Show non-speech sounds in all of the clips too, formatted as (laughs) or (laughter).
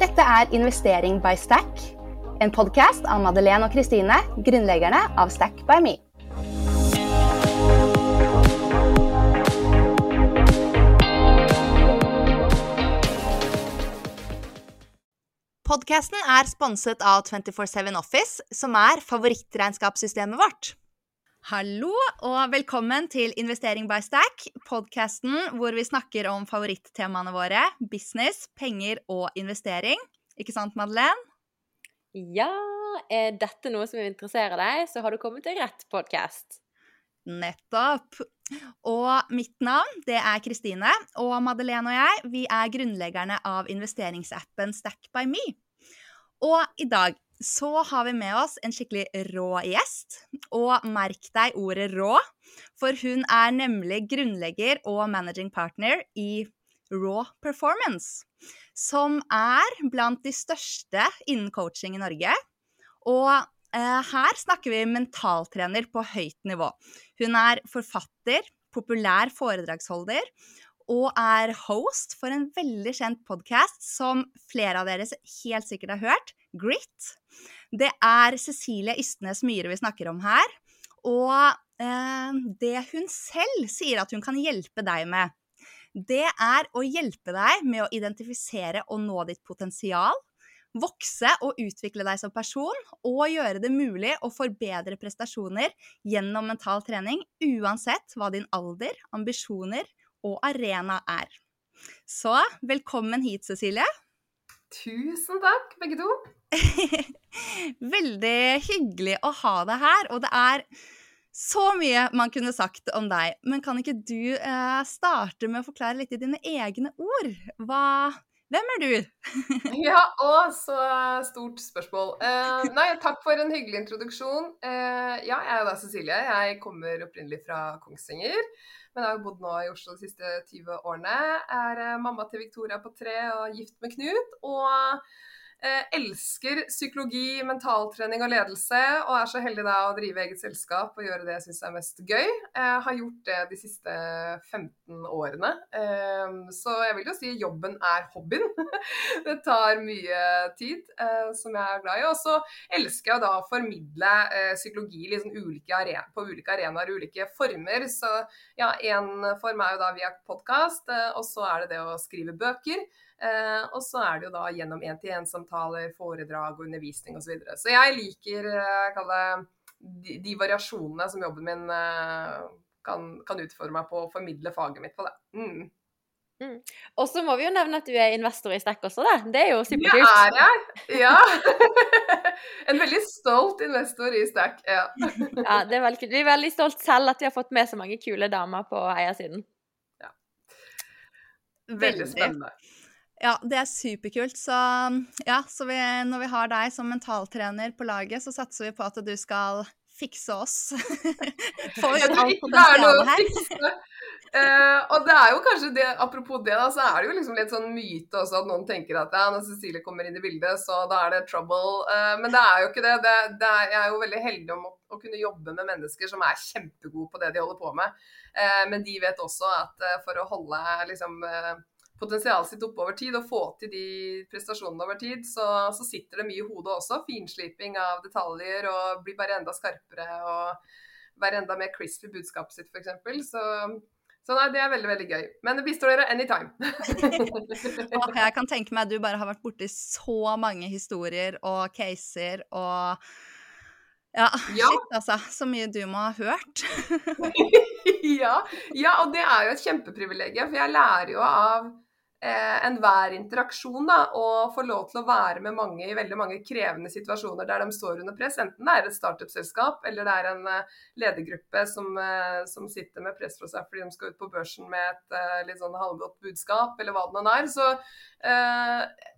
Dette er Investering by Stack, en podkast av Madeleine og Kristine, grunnleggerne av Stack by Me. Podkasten er sponset av 247 Office, som er favorittregnskapssystemet vårt. Hallo og velkommen til Investering by Stack, podkasten hvor vi snakker om favorittemaene våre business, penger og investering. Ikke sant, Madeleine? Ja, er dette noe som interesserer deg, så har du kommet til rett podkast. Nettopp. Og mitt navn det er Kristine, og Madeleine og jeg vi er grunnleggerne av investeringsappen Stack by Me. Og i dag så har vi med oss en skikkelig rå gjest. Og merk deg ordet rå, for hun er nemlig grunnlegger og managing partner i Raw Performance, som er blant de største innen coaching i Norge. Og eh, her snakker vi mentaltrener på høyt nivå. Hun er forfatter, populær foredragsholder og er host for en veldig kjent podkast som flere av dere helt sikkert har hørt, Grit. Det er Cecilie Ystnes Myhre vi snakker om her. Og eh, det hun selv sier at hun kan hjelpe deg med, det er å hjelpe deg med å identifisere og nå ditt potensial, vokse og utvikle deg som person, og gjøre det mulig å forbedre prestasjoner gjennom mental trening, uansett hva din alder, ambisjoner og arena er. Så velkommen hit, Cecilie. Tusen takk, begge to. (laughs) Veldig hyggelig å ha deg her, og det er så mye man kunne sagt om deg. Men kan ikke du eh, starte med å forklare litt i dine egne ord? Hva, hvem er du? (laughs) ja, å, så stort spørsmål. Eh, nei, takk for en hyggelig introduksjon. Eh, ja, jeg er da Cecilie. Jeg kommer opprinnelig fra Kongsvinger. Men jeg har bodd nå i Oslo de siste 20 årene. Jeg er eh, mamma til Victoria på tre og gift med Knut. Og elsker psykologi, mentaltrening og ledelse, og er så heldig da å drive eget selskap og gjøre det jeg syns er mest gøy. Jeg har gjort det de siste 15 årene. Eh, så jeg vil jo si jobben er hobbyen. (laughs) det tar mye tid, eh, som jeg er glad i. Og så elsker jeg da å formidle psykologi liksom ulike på ulike arenaer, ulike former. Så ja, én form er jo da via podkast, og så er det det å skrive bøker. Eh, og så er det jo da gjennom én-til-én-samtaler, foredrag og undervisning osv. Så, videre. så jeg liker eh, de, de, variasjonene som jobben min eh, kan, kan utfordre meg på å formidle faget mitt på. det. Mm. Mm. Og så må vi jo nevne at du er investor i Stack også, da. Det er jo superkult. Det er jeg. Ja. (laughs) en veldig stolt investor i Stack. Ja. (laughs) ja, det er veldig kult. Vi er veldig stolt selv at vi har fått med så mange kule damer på eiersiden. Ja. Veldig spennende. Ja, det er superkult. Så, ja, så vi, når vi har deg som mentaltrener på laget, så satser vi på at du skal fikse oss. Få ut alt potensialet her. Uh, og det er jo kanskje det, Apropos det, da, så er det jo liksom litt sånn myte også at noen tenker at ja, når Cecilie kommer inn i bildet, så da er det trouble. Uh, men det er jo ikke det. det, det er, jeg er jo veldig heldig om å, å, kunne jobbe med mennesker som er kjempegode på det de holder på med. Uh, men de vet også at for å holde liksom potensialet sitt oppe over tid og få til de prestasjonene over tid, så, så sitter det mye i hodet også. Finsliping av detaljer og blir bare enda skarpere og være enda mer crispy i budskapet sitt, f.eks. Så, så nei, det er veldig veldig gøy. Men det bistår dere anytime. (laughs) jeg kan tenke meg at du bare har vært borti så mange historier og caser og ja, ja. shit altså. Så mye du må ha hørt. (laughs) ja, ja, og det er jo et kjempeprivilegium, for jeg lærer jo av eh, enhver interaksjon da, og få lov til å være med mange i veldig mange krevende situasjoner der de står under press. Enten det er et startup-selskap eller det er en eh, ledergruppe som, eh, som, sitter med press fra seg fordi de skal ut på børsen med et eh, litt sånn halvgodt budskap, eller hva det nå er. Så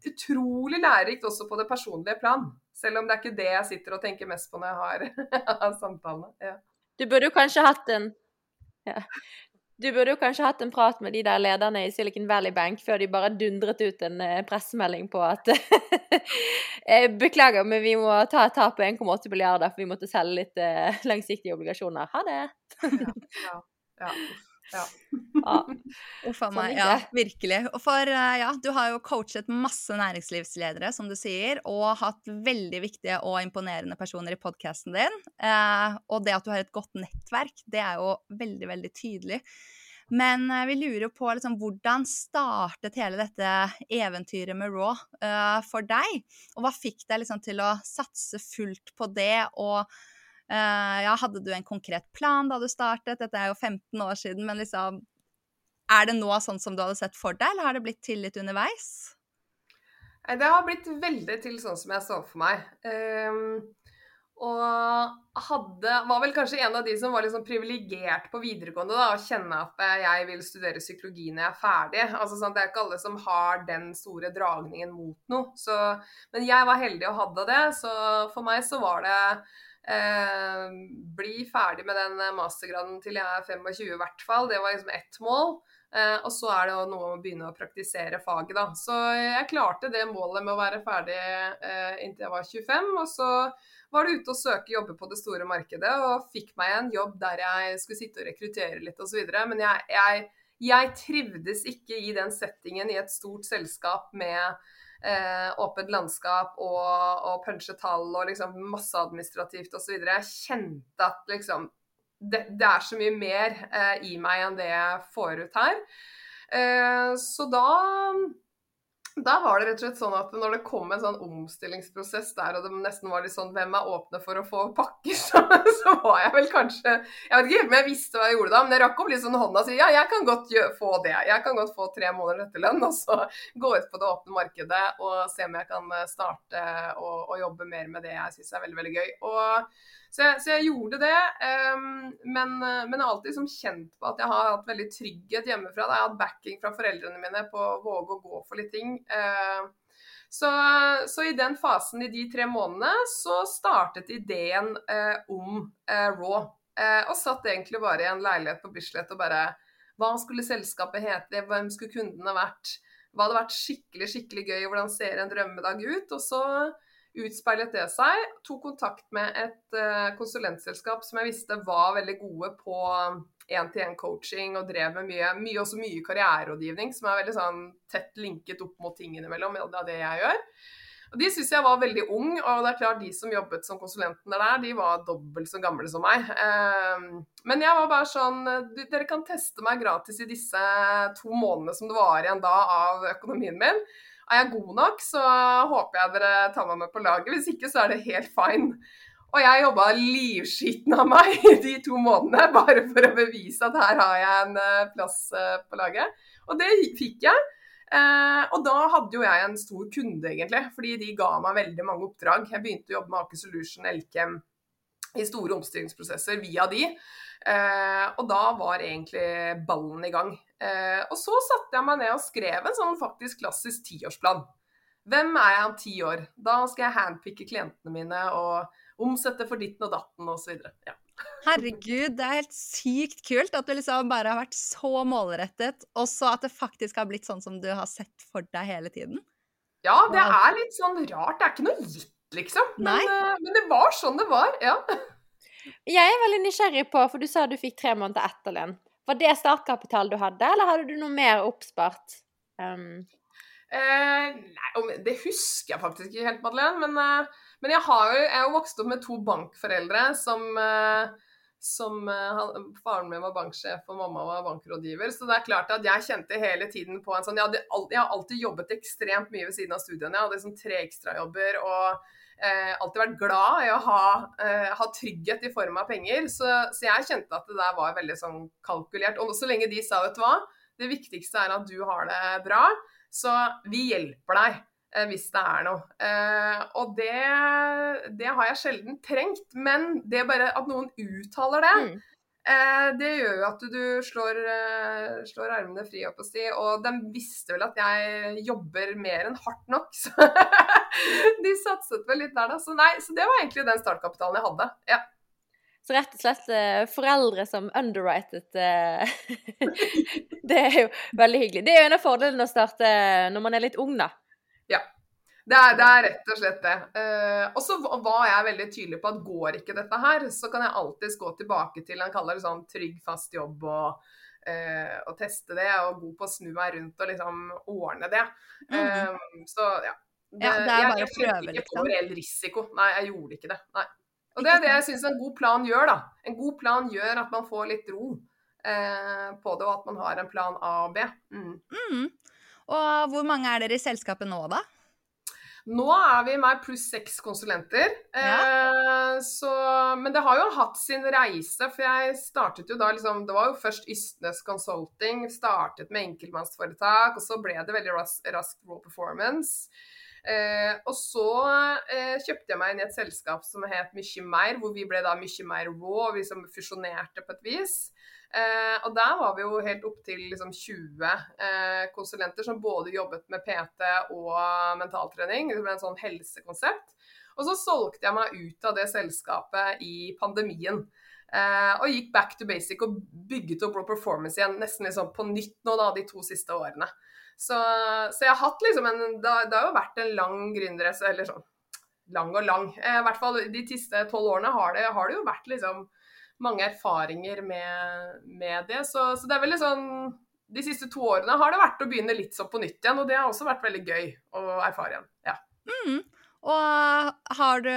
utrolig lærerikt også på det personlige plan. Selv om det er ikke det jeg sitter og tenker mest på når jeg har (laughs) samtalene. Ja. Du burde jo kanskje hatt en ja. Du burde jo kanskje hatt en prat med de der lederne i Silicon Valley Bank før de bare dundret ut en uh, pressemelding på at (laughs) eh, Beklager, men vi må ta et tap på 1,8 milliarder, for vi måtte selge litt uh, langsiktige obligasjoner. Ha det! ja, ja, Ja. Ja. (laughs) (laughs) Uff a Sånn meg. Ja, virkelig. For eh, ja, du har jo coachet masse næringslivsledere, som du sier, og hatt veldig viktige og imponerende personer i podkasten din. Eh, og det at du har et godt nettverk, det er jo veldig, veldig tydelig. Men eh, vi lurer jo på liksom, hvordan startet hele dette eventyret med Raw eh, for deg? Og hva fikk deg liksom, til å satse fullt på det? Og ja, hadde du en konkret plan da du startet? Dette er jo 15 år siden, men liksom Er det nå sånn som du hadde sett for deg, eller har det blitt til litt underveis? Det har blitt veldig til sånn som jeg så for meg. Ehm, og hadde, var vel kanskje en av de som var sånn privilegert på videregående. da, Å kjenne at eh, jeg vil studere psykologi når jeg er ferdig. Altså sånn, Det er ikke alle som har den store dragningen mot noe. Så, men jeg var heldig og hadde det, så for meg så var det eh, bli ferdig med den mastergraden til jeg er 25 i hvert fall. Det var liksom ett mål. Eh, og så er det jo noe å begynne å praktisere faget, da. Så jeg klarte det målet med å være ferdig eh, inntil jeg var 25. Og så var det ute og søke jobber på det store markedet, og fikk meg en jobb der jeg skulle sitte og rekruttere litt osv. Men jeg, jeg, jeg trivdes ikke i den settingen i et stort selskap med eh, åpent landskap og, og punche tall og liksom masse administrativt osv. Jeg kjente at liksom det, det er så mye mer eh, i meg enn det jeg får ut her. Eh, så da (laughs) da var det rett og slett sånn at når det kom en sånn omstillingsprosess der, og det nesten var litt sånn hvem er åpne for å få pakker, (laughs) så, så var jeg vel kanskje Jeg vet ikke om jeg visste hva jeg gjorde da, men jeg rakk opp litt sånn hånda og si ja, jeg kan godt få det. Jeg kan godt få tre måneder etterlønn, (laughs) og så gå ut på det åpne markedet og se om jeg kan eh, starte og jobbe mer med det jeg syns er veldig, veldig gøy. Og så jeg, så jeg gjorde det, Um, men, jeg har alltid som kjent på at jeg har hatt veldig trygghet hjemmefra. Da. Jeg har hatt backing fra foreldrene mine på å våge å gå for litt ting. Uh, så, så i den fasen, i de tre månedene, så startet ideen uh, om uh, Raw. Eh, og satt egentlig bare i en leilighet på Bislett og bare Hva skulle selskapet hete? Hvem skulle kundene vært? Hva hadde vært skikkelig, skikkelig gøy? Hvordan ser en drømmedag ut? Og så utspeilet det seg. Tok kontakt med et eh, konsulentselskap som jeg visste var veldig gode på én-til-én-coaching og drev med mye, mye, også mye karriererådgivning, som er veldig sånn tett linket opp mot ting innimellom av det jeg gjør. Og De syns jeg var veldig ung, og det er klart de som jobbet som konsulentene der, de var dobbelt så gamle som meg. Eh, men jeg var bare sånn Dere kan teste meg gratis i disse to månedene som det var igjen da av økonomien min. Er jeg god nok, så håper jeg dere tar meg med på laget. Hvis ikke, så er det helt fine. Og jeg jobba livskiten av meg (laughs) de to månedene, bare for å bevise at her har jeg en eh, plass eh, på laget. Og det fikk jeg. Eh, og da hadde jo jeg en stor kunde, egentlig, fordi de ga meg veldig mange oppdrag. Jeg begynte å jobbe med Aker Solution, Elkem, i store omstillingsprosesser via de. Og da var egentlig ballen i gang. Eh, og så satte jeg meg ned og skrev en sånn faktisk klassisk tiårsplan. Hvem er jeg om ti år? Da skal jeg handpicke klientene mine og omsette for ditten og datten osv. Ja. Herregud, det er helt sykt kult at du liksom bare har vært så målrettet, og så at det faktisk har blitt sånn som du har sett for deg hele tiden. ja, det er litt sånn rart. Det er ikke noe gitt, liksom. Men, eh, men det var sånn det var. Ja. Jeg er veldig nysgjerrig på, for du sa du fikk tre måneder etterlønn. Var det startkapital du hadde, eller hadde du noe mer oppspart? Um, Eh, nei, det husker jeg faktisk ikke helt, Madeleine. Men, eh, men jeg, har jo, jeg jo vokst opp med to bankforeldre som, eh, som eh, han- Faren min var banksjef og mamma var bankrådgiver. Så det er klart at jeg kjente hele tiden på en sånn Jeg, hadde, jeg har alltid jobbet ekstremt mye ved siden av studiene. Jeg hadde liksom tre ekstrajobber og eh, alltid vært glad i å ha, eh, ha trygghet i form av penger. Så, så jeg kjente at det der var veldig sånn kalkulert. Og så lenge de sa, vet du hva, det viktigste er at du har det bra. Så vi hjelper deg eh, hvis det er noe. Eh, og det, det har jeg sjelden trengt. Men det bare at noen uttaler det, mm. Eh, det gjør jo at du slår, eh, slår armene fri, opp og si. Og de visste vel at jeg jobber mer enn hardt nok, (laughs) så de satset vel litt der, da. Så nei, så det var egentlig den startkapitalen jeg hadde. Ja. Så rett og slett eh, foreldre som underwritet (laughs) Det er jo veldig hyggelig. Det er jo en av fordelene å starte når man er litt ung, da. Det er, det er rett og slett det. Uh, og så var jeg veldig tydelig på at går ikke dette her, så kan jeg alltids gå tilbake til han kaller det sånn trygg, fast jobb og uh, og teste det, og god på å snu meg rundt og liksom ordne det. Mm. Um, så ja. Ja, det er bare jeg, å prøve, jeg ikke liksom. på reell risiko. Nei, jeg gjorde ikke det. Nei. Og det er det jeg syns en god plan gjør, da. En god plan gjør at man får litt ro på det, og at man har en plan A og B. Mm. Mm. Og hvor mange er dere i selskapet nå, da? Nå er vi meg pluss seks konsulenter. Eh, så, men det har jo hatt sin reise, for jeg startet jo da liksom Det var jo først Ystnes Consulting, startet med enkeltmannsforetak, og så ble det veldig raskt rask raw performance. Eh, og så eh, kjøpte jeg meg inn i et selskap som het Mykje mer, hvor vi ble da mye mer raw, og vi som fusjonerte på et vis. Eh, og der var vi jo helt opp til liksom 20 eh, konsulenter som både jobbet med PT og mentaltrening. Det en sånn helsekonsept. Og så solgte jeg meg ut av det selskapet i pandemien. Eh, og gikk back to basic og bygget opp Raw Performance igjen nesten liksom på nytt nå da, de to siste årene. Så, så jeg har hatt liksom en Det, det har jo vært en lang gründerreise, eller sånn lang og lang. Eh, I hvert fall de siste tolv årene har det, har det jo vært liksom mange erfaringer med, med det. Så, så, det er veldig sånn De siste to årene har det vært å begynne litt sånn på nytt igjen, og det har også vært veldig gøy å erfare igjen. Ja. Mm. Og har du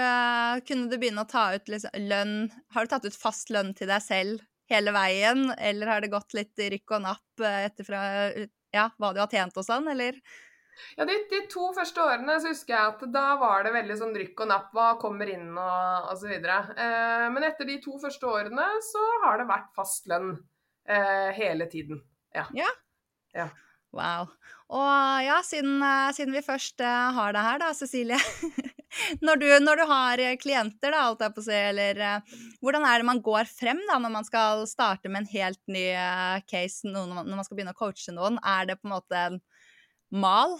Kunne du begynne å ta ut liksom, lønn Har du tatt ut fast lønn til deg selv hele veien, eller har det gått litt rykk og napp etterfra ja, hva du har tjent og sånn, eller? Ja, de, de, to første årene så husker jeg at da var det veldig sånn rykk og napp, hva kommer inn og osv. Eh, men etter de to første årene så har det vært fast lønn eh, hele tiden. Ja. ja. ja. Wow. Og ja, siden, eh, siden vi først uh, har det her, da, Cecilie. (laughs) når, du, når, du, har klienter, da, alt jeg på å si, eller uh, hvordan er det man går frem da, når man skal starte med en helt ny uh, case, noen, når man skal begynne å coache noen? Er det på en måte en mal?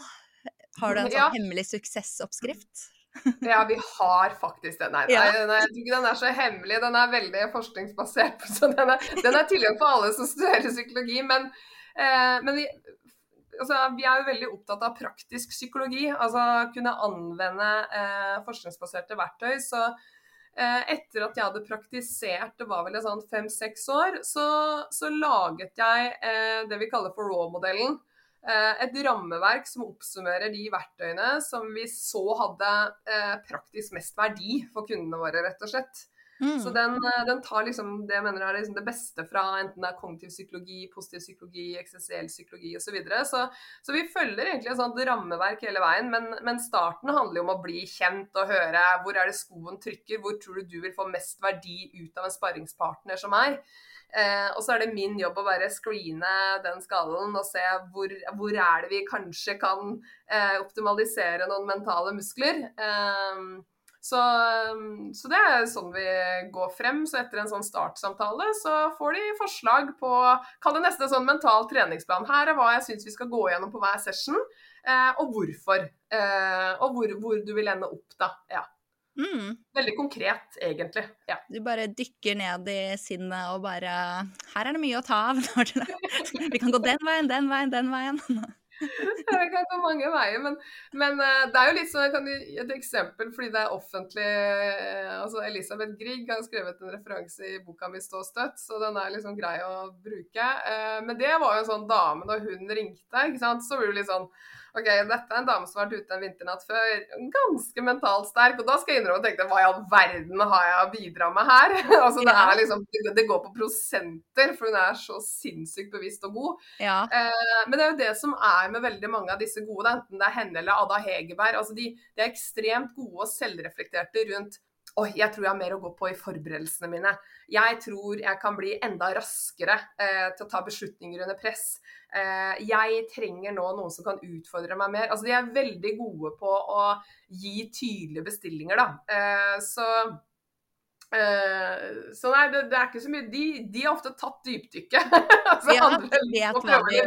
Har du en sånn Ja. hemmelig suksessoppskrift? (laughs) Ja, vi har faktisk det. Nei, Ja. nei, jeg tror ikke den er så hemmelig. Den er veldig forskningsbasert. (laughs) Så den er, den er tilgjengelig for alle som studerer psykologi. Men, eh, men vi, altså, vi er jo veldig opptatt av praktisk psykologi. Altså kunne anvende eh, forskningsbaserte verktøy. Så eh, etter at jeg hadde praktisert, det var vel sånn fem-seks år, så, så laget jeg eh, det vi kaller for RAW-modellen. Eh, et rammeverk som oppsummerer de verktøyene som vi så hadde eh, praktisk mest verdi for kundene våre, rett og slett. Mm. Så den, eh, den tar liksom det jeg mener er liksom det beste fra enten det er kognitiv psykologi, positiv psykologi, eksistensiell psykologi osv. Så, videre. så Så vi følger egentlig et sånt rammeverk hele veien, men, men starten handler jo om å bli kjent og høre hvor er det skoen trykker, hvor tror du du vil få mest verdi ut av en sparringspartner som meg. Eh, og så er det min jobb å bare screene den skallen og se hvor, hvor er det vi kanskje kan eh, optimalisere noen mentale muskler. Eh, så, så, det er sånn vi går frem. Så etter en sånn startsamtale så får de forslag på Kall det nesten en sånn mental treningsplan. Her er hva jeg syns vi skal gå gjennom på hver session, eh, og hvorfor. Eh, og hvor, hvor, du vil ende opp, da. Ja. Mm. Veldig konkret, egentlig. Ja. Du bare dykker ned i sinnet og bare Her er det mye å ta av. (laughs) Vi kan gå den veien, den veien, den veien. (laughs) (laughs) Det kan gå mange veier, men, men uh, det er jo litt sånn, jeg kan gi et eksempel fordi det er offentlig uh, altså Elisabeth Grieg har skrevet en referanse i boka mi 'Stå støtt', så den er liksom grei å bruke. Uh, men det var jo en sånn dame da hun ringte, ikke sant, så blir det litt sånn OK, dette er en dame som har vært ute en vinternatt før. Ganske mentalt sterk. Og da skal jeg innrømme og tenke hva i all verden har jeg å bidra med her? (laughs) altså, det, er liksom, det, går på prosenter, for hun er så sinnssykt bevisst og god. Ja. Eh, men det er jo det som er med veldig mange av disse gode, enten det er henne eller Ada Hegerberg. altså De, de er ekstremt gode og selvreflekterte rundt Oi, jeg tror jeg har mer å gå på i forberedelsene mine. Jeg tror jeg kan bli enda raskere eh, til å ta beslutninger under press. Eh, jeg trenger nå noen som kan utfordre meg mer. Altså, de er veldig gode på å gi tydelige bestillinger, da. Eh, så Uh, så nei, det, det, er ikke så mye De, de har ofte tatt dypdykket. (laughs) altså, ja, andre vet, hva de.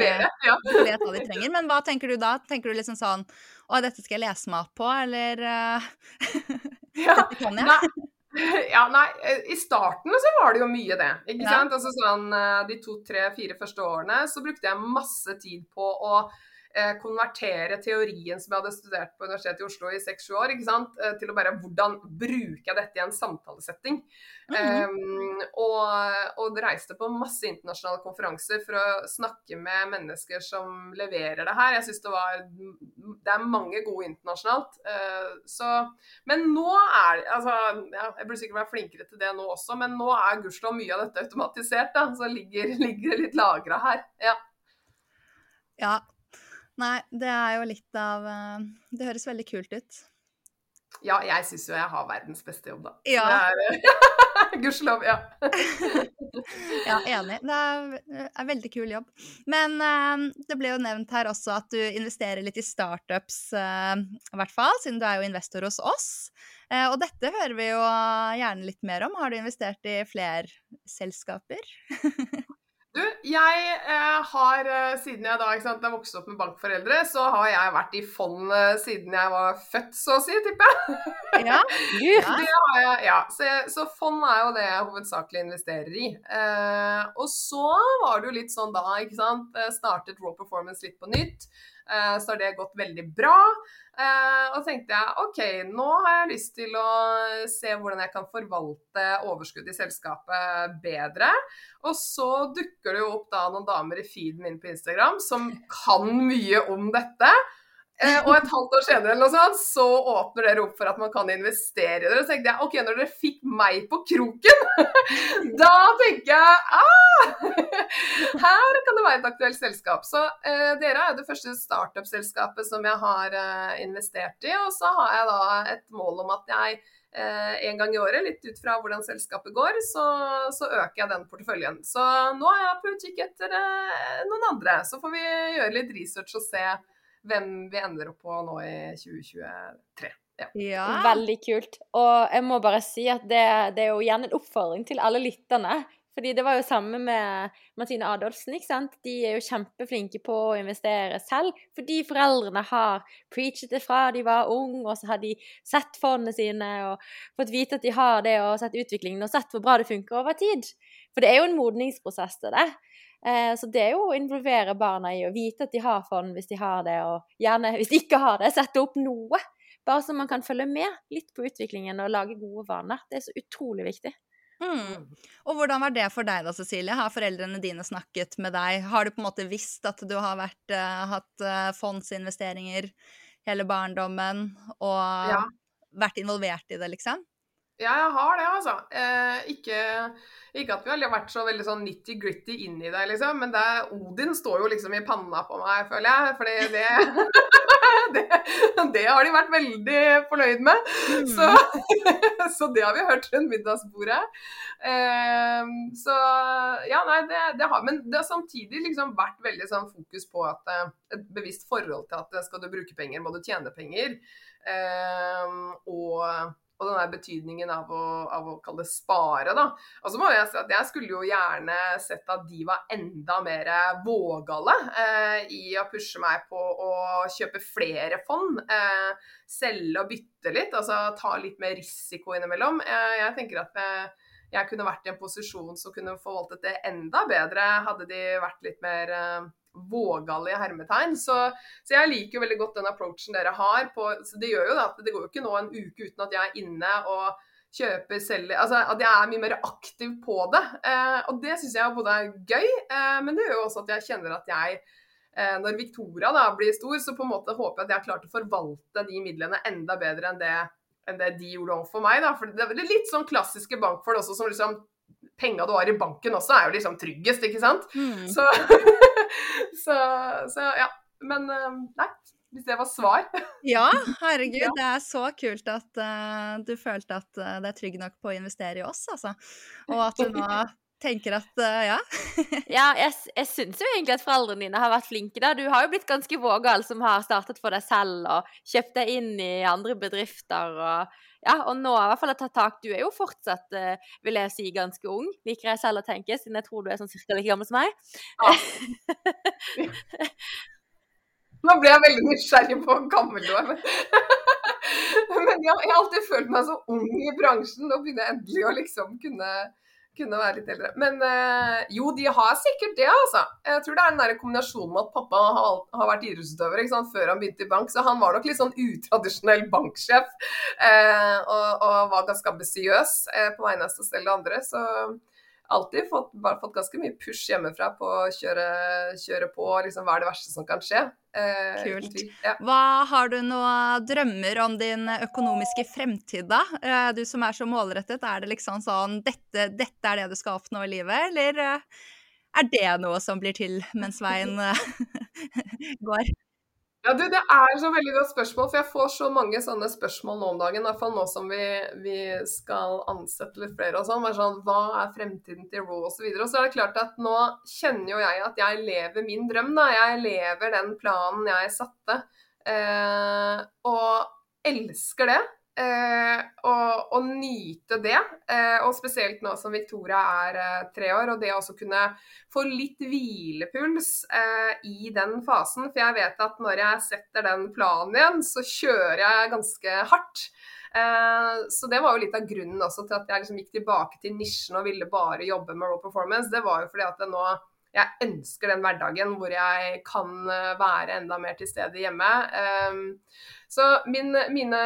Ja. vet hva de trenger. Men hva tenker du da? Tenker du liksom sånn Å, dette skal jeg lese meg opp på, eller uh, (laughs) Ja. Dette kan jeg. Nei, (laughs) ja, nei, eh, i starten så var det jo mye det. Ikke Ja. sant? Altså sånn, eh, De to, tre, fire første årene så brukte jeg masse tid på å konvertere teorien som jeg hadde studert på Universitetet i Oslo i seks-sju år? Eh, til å bare hvordan bruker jeg dette i en samtalesetting. Mm -hmm. um, og, og reiste på masse internasjonale konferanser for å snakke med mennesker som leverer det her. Jeg syns det var Det er mange gode internasjonalt. Uh, så, men nå er altså, ja, Jeg burde sikkert være flinkere til det nå også, men nå er gudskjelov mye av dette automatisert. da, Så ligger, (laughs) ligger det litt lagra her. Ja. ja. Nei, det er jo litt av eh, Det høres veldig kult ut. Ja, jeg syns jo jeg har verdens beste jobb, da. Ja. (laughs) Gudskjelov, ja. (laughs) ja, enig. Det er en veldig kul jobb. Men uh, det ble jo nevnt her også at du investerer litt i startups, uh, i hvert fall, siden du er jo investor hos oss. Uh, og dette hører vi jo gjerne litt mer om. Har du investert i flere selskaper? (laughs) Du, jeg eh, har eh, siden jeg da sant, jeg vokste opp med bankforeldre, så har jeg vært i fond eh, siden jeg var født, så å si, tipper jeg. (laughs) Ja. jeg, ja. Så, så, fond er jo det jeg hovedsakelig investerer i. Eh, og så var det jo litt sånn da, ikke sant. Startet Raw Performance litt på nytt. Eh, så har det gått veldig bra. Uh, og tenkte jeg OK, nå har jeg lyst til å se hvordan jeg kan forvalte overskudd i selskapet bedre. Og så dukker det jo opp da noen damer i feeden min på Instagram som kan mye om dette. Uh, og et halvt år senere eller noe sånt, så åpner dere opp for at man kan investere i. Og så tenkte jeg OK, når dere fikk meg på kroken, (laughs) da tenker jeg ah! (laughs) Her kan det være et aktuelt selskap. Så eh, dere er det første startup-selskapet som jeg har eh, investert i. Og så har jeg da et mål om at jeg en gang i året, litt ut fra hvordan selskapet går, så, så, øker jeg den porteføljen. Så nå er jeg på utkikk etter noen andre. Så får vi gjøre litt research og se hvem vi ender opp på nå i 2023. Ja. ja. Veldig kult. Og jeg må bare si at det, det er jo gjerne en oppfordring til alle lytterne. Fordi det var jo samme med Martine Adolfsen. ikke sant? De er jo kjempeflinke på å investere selv. Fordi foreldrene har preachet det fra de var unge, og så har de sett fondene sine og fått vite at de har det, og sett utviklingen og sett hvor bra det funker over tid. For det er jo en modningsprosess til det. Eh, så det er jo å involvere barna i å vite at de har fond hvis de har det, og gjerne hvis de ikke har det, sette opp noe. Bare så man kan følge med litt på utviklingen og lage gode vaner. Det er så utrolig viktig. Mm. Og hvordan var det for deg da, Cecilie? Har foreldrene dine snakket med deg? Har du på en måte visst at du har vært, uh, hatt uh, fondsinvesteringer hele barndommen og ja. vært involvert i det, liksom? Ja, jeg har det, altså. Eh, ikke, ikke, at vi har vært så veldig sånn nitty-gritty inn i det, liksom. Men det, Odin står jo liksom i panna på meg, føler jeg. Fordi det, (laughs) det, det har de vært veldig fornøyd med. Mm. Så, (laughs) så, det har vi hørt rundt middagsbordet. Eh, så ja, nei, det, det, har Men det har samtidig liksom vært veldig sånn fokus på at eh, et bevisst forhold til at skal du bruke penger, må du tjene penger. Eh, og og den der betydningen av å, av å kalle det spare, da. Og så må jeg si at jeg skulle jo gjerne sett at de var enda mer vågale eh, i å pushe meg på å kjøpe flere fond. Eh, selge og bytte litt, altså ta litt mer risiko innimellom. Eh, jeg tenker at eh, jeg kunne vært i en posisjon som kunne forvaltet det enda bedre, hadde de vært litt mer eh, vågale i hermetegn. Så, så, jeg liker jo veldig godt den approachen dere har. På, så det gjør jo at det går jo ikke nå en uke uten at jeg er inne og kjøper, selger Altså at jeg er mye mer aktiv på det. Eh, og det syns jeg både er gøy, eh, men det gjør jo også at jeg kjenner at jeg eh, når Victoria da blir stor, så på en måte håper jeg at jeg har klart å forvalte de midlene enda bedre enn det, enn det de gjorde overfor meg. da, for Det er litt sånn klassiske bankfolk også som liksom penga du har i banken også, er jo liksom tryggest, ikke sant? Mm. Så, (laughs) så, så, ja. Men eh, nei. Hvis det var svar. (laughs) ja, herregud. Ja. Det er så kult at uh, du følte at uh, det er trygg nok på å investere i oss, altså. Og at du nå (laughs) tenker at uh, ja. (laughs) ja, jeg, jeg syns jo egentlig at foreldrene dine har vært flinke. da. Du har jo blitt ganske vågal som har startet for deg selv og kjøpt deg inn i andre bedrifter. og ja, og nå i hvert fall har tatt tak. Du er jo fortsatt, uh, vil jeg si, ganske ung, liker jeg selv å tenke, siden jeg tror du er sånn cirka like gammel som meg. Ja. (laughs) nå ble jeg veldig nysgjerrig på hvor gammel du er. Men, (laughs) jeg, jeg har alltid følt meg så ung i bransjen. Nå begynner jeg endelig å liksom kunne kunne være litt eldre. Men eh, jo, de har sikkert det, altså. Jeg tror det er den der kombinasjonen med at pappa har, har vært idrettsutøver før han begynte i bank, så han var nok litt sånn utradisjonell banksjef. Eh, og, og, var ganske ambisiøs eh, på vegne av seg selv og andre. Så alltid fått, fått, ganske mye push hjemmefra på å kjøre, kjøre på. Liksom, hva er det verste som kan skje? Eh, Kult. Ja. Hva Har du noen drømmer om din økonomiske fremtid, da? Eh, du som er så målrettet, er det liksom sånn dette, dette er det du skal oppnå i livet, eller eh, er det noe som blir til mens veien (laughs) (laughs) går? Ja, du, Det er så veldig godt spørsmål, for jeg får så mange sånne spørsmål nå om dagen. I hvert fall nå som vi, vi skal ansette litt flere og sånn. sånn hva er fremtiden til Raw osv. Og, og så er det klart at nå kjenner jo jeg at jeg lever min drøm. da. Jeg lever den planen jeg satte. Eh, og elsker det. Eh, og, og, nyte det. Eh, og spesielt nå som Victoria er eh, tre år, og det å kunne få litt hvilepuls eh, i den fasen. For jeg vet at når jeg setter den planen igjen, så kjører jeg ganske hardt. Eh, så det var jo litt av grunnen også til at jeg liksom gikk tilbake til nisjen og ville bare jobbe med raw performance. Det var jo fordi at det nå jeg ønsker den hverdagen hvor jeg kan eh, være enda mer til stede hjemme. Um, så min, mine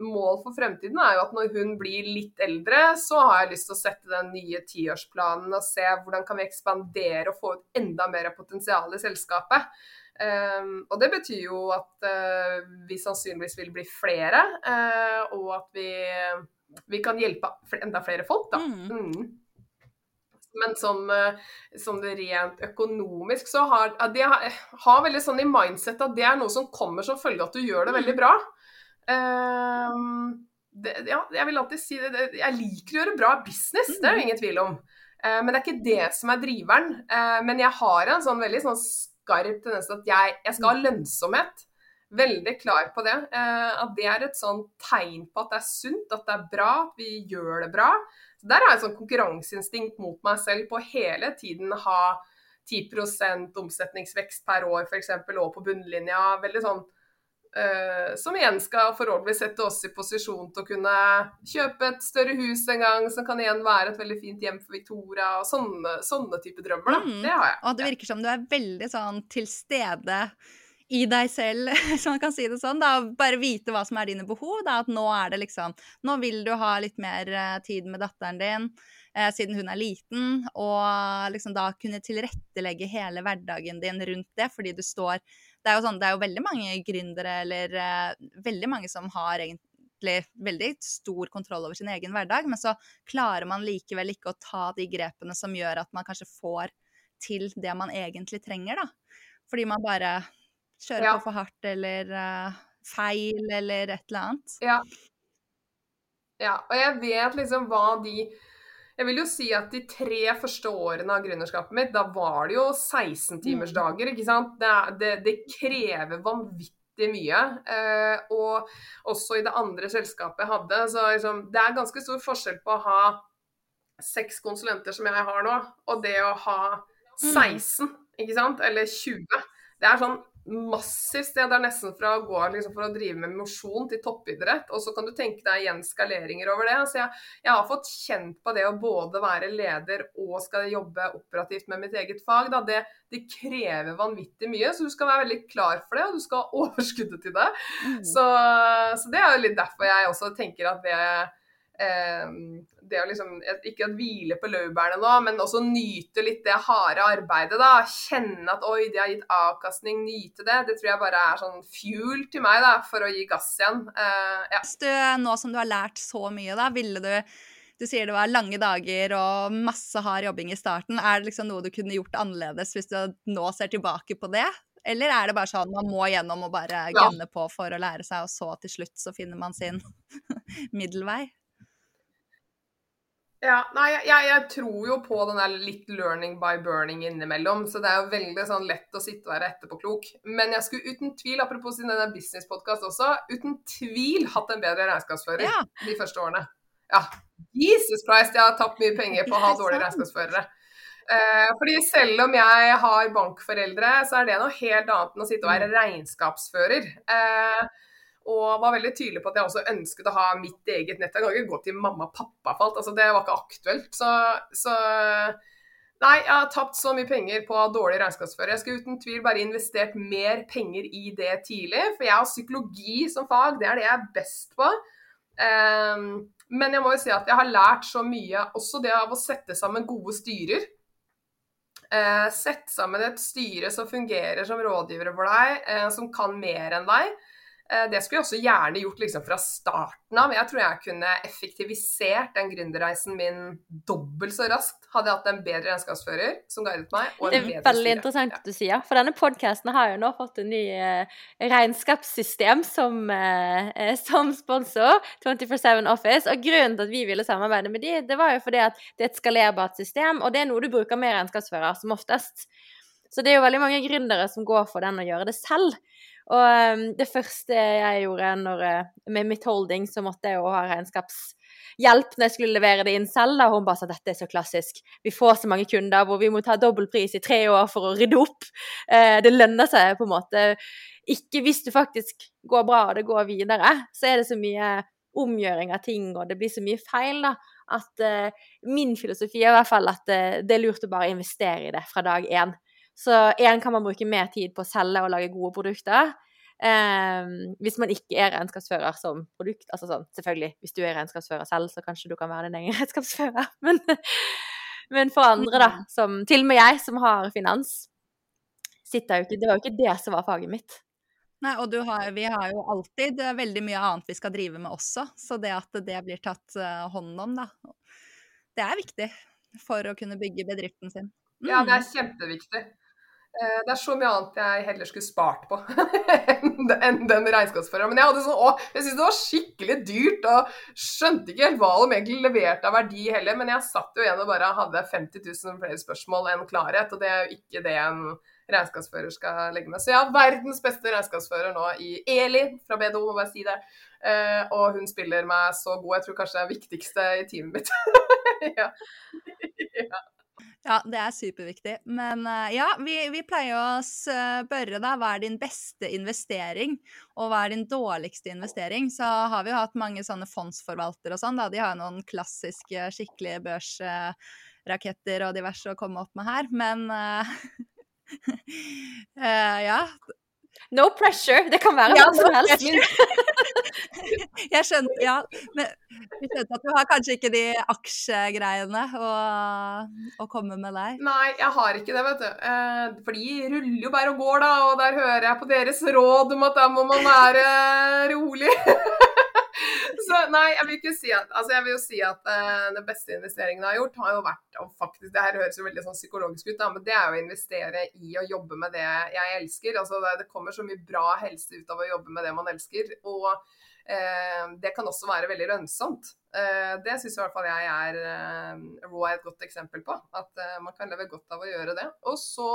mål for fremtiden er jo at når hun blir litt eldre, så har jeg lyst til å sette den nye tiårsplanen og se hvordan kan vi ekspandere og få ut enda mer potensial i selskapet. Um, og det betyr jo at uh, vi sannsynligvis vil bli flere, uh, og at vi, vi, kan hjelpe enda flere folk, da. Mm. Mm. Men sånn, sånn, rent økonomisk så har de har, veldig sånn i mindset at det er noe som kommer som følge av at du gjør det veldig bra. Um, det, ja, jeg vil alltid si det, Jeg liker å gjøre bra business, det er det ingen tvil om. Uh, men det er ikke det som er driveren. Uh, men jeg har en sånn veldig sånn skarp tendens til at jeg, jeg, skal ha lønnsomhet. Veldig klar på det. Uh, at det er et sånn tegn på at det er sunt, at det er bra, at vi gjør det bra. Så Der har jeg sånn konkurranseinstinkt mot meg selv på hele tiden ha 10% omsetningsvekst per år f.eks. og på bunnlinja. veldig sånn Uh, som igjen skal forhåpentligvis sette oss i posisjon til å kunne kjøpe et større hus en gang, som kan igjen være et veldig fint hjem for Victoria. og Sånne, sånne type drømmer. Mm. Det har jeg. Og det virker som du er veldig sånn til stede i deg selv, (laughs) hvis man kan si det sånn. Da. Bare vite hva som er dine behov. Da. At nå er det liksom Nå vil du ha litt mer uh, tid med datteren din eh, siden hun er liten, og liksom da kunne tilrettelegge hele hverdagen din rundt det, fordi du står Det er jo sånn, det er jo veldig mange gründere, eller eh, veldig mange som har egentlig veldig stor kontroll over sin egen hverdag, men så klarer man likevel ikke å ta de grepene som gjør at man kanskje får til det man egentlig trenger, da. Fordi man bare Kjøre ja. på for hardt eller uh, feil eller et eller annet. Ja. ja. Og jeg vet liksom hva de Jeg vil jo si at de tre første årene av gründerskapet mitt, da var det jo 16-timersdager, mm. ikke sant. Det, det, det krever vanvittig mye. Eh, og også i det andre selskapet jeg hadde. Så liksom, det er ganske stor forskjell på å ha seks konsulenter som jeg har nå, og det å ha 16, mm. ikke sant, eller 20. Det er sånn massivt sted. Det er nesten fra å gå liksom, for å drive med mosjon til toppidrett. Og så kan du tenke deg igjen skaleringer over det. Så jeg, jeg, har fått kjent på det å både være leder og skal jobbe operativt med mitt eget fag. Det, det, krever vanvittig mye, så du skal være veldig klar for det, og du skal ha (laughs) overskuddet til det. Mm. Så, så, det er jo litt derfor jeg også tenker at det det å liksom Ikke å hvile på laurbærene nå, men også nyte litt det harde arbeidet, da. Kjenne at oi, det har gitt avkastning, nyte det. Det tror jeg bare er sånn fuel til meg, da, for å gi gass igjen. Uh, ja. Du, nå som du har lært så mye, da, ville du du sier det var lange dager og masse hard jobbing i starten. Er det liksom noe du kunne gjort annerledes hvis du nå ser tilbake på det? Eller er det bare sånn man må gjennom og bare gunne på for å lære seg, og så til slutt så finner man sin (laughs) middelvei? Ja, nei, jeg, jeg, tror jo på den der litt 'learning by burning' innimellom. Så det er jo veldig sånn lett å sitte og være etterpåklok. Men jeg skulle uten tvil, apropos sin denne businesspodkast også, uten tvil hatt en bedre regnskapsfører ja. de første årene. Ja. Jesus Christ, jeg har tapt mye penger på å ha dårlige regnskapsførere. Eh, fordi selv om jeg har bankforeldre, så er det noe helt annet enn å sitte og være regnskapsfører. Eh, Og var veldig tydelig på at jeg også ønsket å ha mitt eget nett. Jeg kan ikke gå til mamma og pappa for alt. Altså, det var ikke aktuelt. Så, så Nei, jeg har tapt så mye penger på dårlig regnskapsfører. Jeg skulle uten tvil bare investert mer penger i det tidlig. For jeg har psykologi som fag, det er det jeg er best på. Um, men jeg må jo si at jeg har lært så mye, også det av å sette sammen gode styrer. Uh, sett sammen et styre som fungerer som rådgivere for deg, uh, som kan mer enn deg. Eh, det skulle jeg også gjerne gjort liksom fra starten av. Jeg tror jeg kunne effektivisert den gründerreisen min dobbelt så raskt hadde jeg hatt en bedre regnskapsfører som guidet meg. Og en det er veldig interessant at du sier, for denne podkasten har jo nå fått en ny eh, regnskapssystem som, eh som sponsor, 24-7 Office. Og grunnen til at vi ville samarbeide med de, det var jo fordi at det er et skalerbart system, og det er noe du bruker med regnskapsfører som oftest. Så det er jo veldig mange gründere som går for den og gjør det selv. Og um, det første jeg gjorde når, eh, med mitt holding, så måtte jeg jo ha regnskapshjelp når jeg skulle levere det inn selv. Da. Hun bare sa dette er så klassisk. Vi får så mange kunder hvor vi må ta dobbeltpris i tre år for å rydde opp. Uh, det lønner seg på en måte. Ikke hvis det faktisk går bra og det går videre, så er det så mye omgjøring av ting, og det blir så mye feil, da. At uh, min filosofi er i hvert fall at det er lurt å bare investere i det fra dag én. Så én kan man bruke mer tid på å selge og lage gode produkter. Um, hvis man ikke er regnskapsfører som produkt. Altså sånn, selvfølgelig, hvis du er regnskapsfører selv, så kanskje du kan være din egen (laughs) regnskapsfører. Men, men for andre, da, mm. som til og med jeg, som har finans, sitter jo ikke Det var jo ikke det som var faget mitt. Nei, og har, vi har jo alltid veldig mye annet vi skal drive med også, så det at det blir tatt uh, hånd om, da, det er viktig for å kunne bygge bedriften sin. Mm. Ja, det er mm. kjempeviktig. Eh, det er så mye annet jeg heller skulle spart på (laughs) enn den regnskapsføreren. Men jeg hadde sånn, å, jeg syntes det var skikkelig dyrt og skjønte ikke helt hva de egentlig leverte av verdi heller. Men jeg satt jo igjen og bare hadde 50 000 flere spørsmål enn klarhet, og det er jo ikke det en regnskapsfører skal legge med. Så jeg har verdens beste regnskapsfører nå i Eli fra BDO, må bare si det. Uh, og hun spiller meg så god. Jeg tror kanskje det er viktigste i teamet mitt. (laughs) ja. (laughs) ja. Ja, det er superviktig. Men uh, ja, vi, vi, pleier å spørre da, hva er din beste investering, og hva er din dårligste investering? Så har vi jo hatt mange sånne fondsforvaltere og sånn, da. De har noen klassiske, skikkelige børsraketter og diverse å komme opp med her, men uh, uh, (laughs) ja. No pressure. Det kan være hva som helst. (laughs) jeg skjønte, ja. Men vi skjønte at du har kanskje ikke de aksjegreiene å, å, komme med der? Nei, jeg har ikke det, vet du. Eh, for de ruller jo bare og går, da. Og der hører jeg på deres råd om at da må man være rolig. (laughs) Så nei, jeg vil si at Altså, jeg vil jo si at uh, den beste investeringen jeg har gjort, har jo vært og faktisk Det her høres jo veldig sånn psykologisk ut, da, men det er jo å investere i å jobbe med det jeg elsker. Altså, det, det kommer så mye bra helse ut av å jobbe med det man elsker. Og Eh, det kan også være veldig lønnsomt. Eh, det syns i hvert fall jeg er Raw er et godt eksempel på. At man kan leve godt av å gjøre det. Og så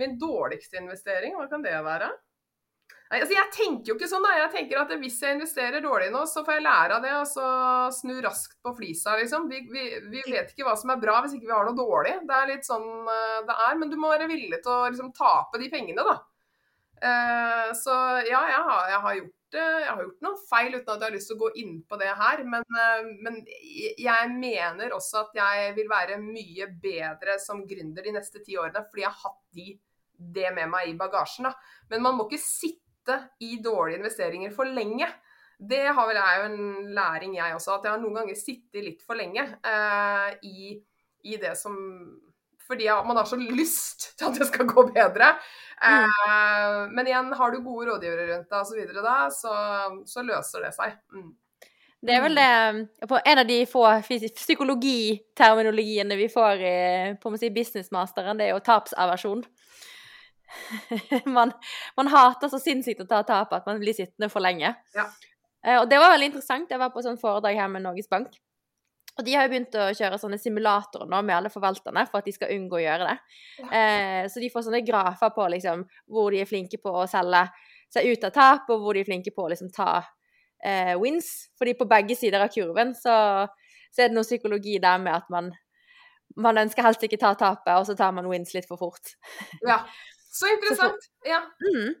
min dårligste investering, hva kan det være? Altså jeg tenker jo ikke sånn, da. Jeg tenker at hvis jeg investerer dårlig nå, så får jeg lære av det og så snu raskt på flisa, liksom. Vi, vi, vi, vet ikke hva som er bra hvis ikke vi har noe dårlig. Det er litt sånn det er. Men du må være villig til å liksom tape de pengene, da. Uh, så ja, jeg har, jeg har gjort jeg har gjort noen feil uten at jeg har lyst til å gå inn på det her. Men, eh, men, jeg mener også at jeg vil være mye bedre som gründer de neste ti årene, fordi jeg har hatt de, det med meg i bagasjen. Da. Men man må ikke sitte i dårlige investeringer for lenge. Det har vel jeg jo en læring, jeg også. At jeg har noen ganger sittet litt for lenge eh, i, i det som fordi man har så lyst til at det skal gå bedre. Mm. Eh, men igjen, har du gode rådgivere rundt deg osv., så, da, så, så løser det seg. Mm. Det er vel det på En av de få psykologiterminologiene vi får i på si, businessmasteren, det er jo tapsaversjon. (laughs) man, man, hater så sinnssykt å ta tap at man blir sittende for lenge. Ja. Eh, og det var veldig interessant. Jeg var på sånn foredrag her med Norges Bank. Og de har jo begynt å kjøre sånne simulatorer nå med alle forvalterne for at de skal unngå å gjøre det. Eh, så de får sånne grafer på liksom, hvor de er flinke på å selge seg ut av tap, og hvor de er flinke på å liksom, ta eh, wins. Fordi på begge sider av kurven så, så, er det noe psykologi der med at man, man ønsker helst ikke ta tapet, og så tar man wins litt for fort. Ja. (laughs) Så interessant. Ja. Mm.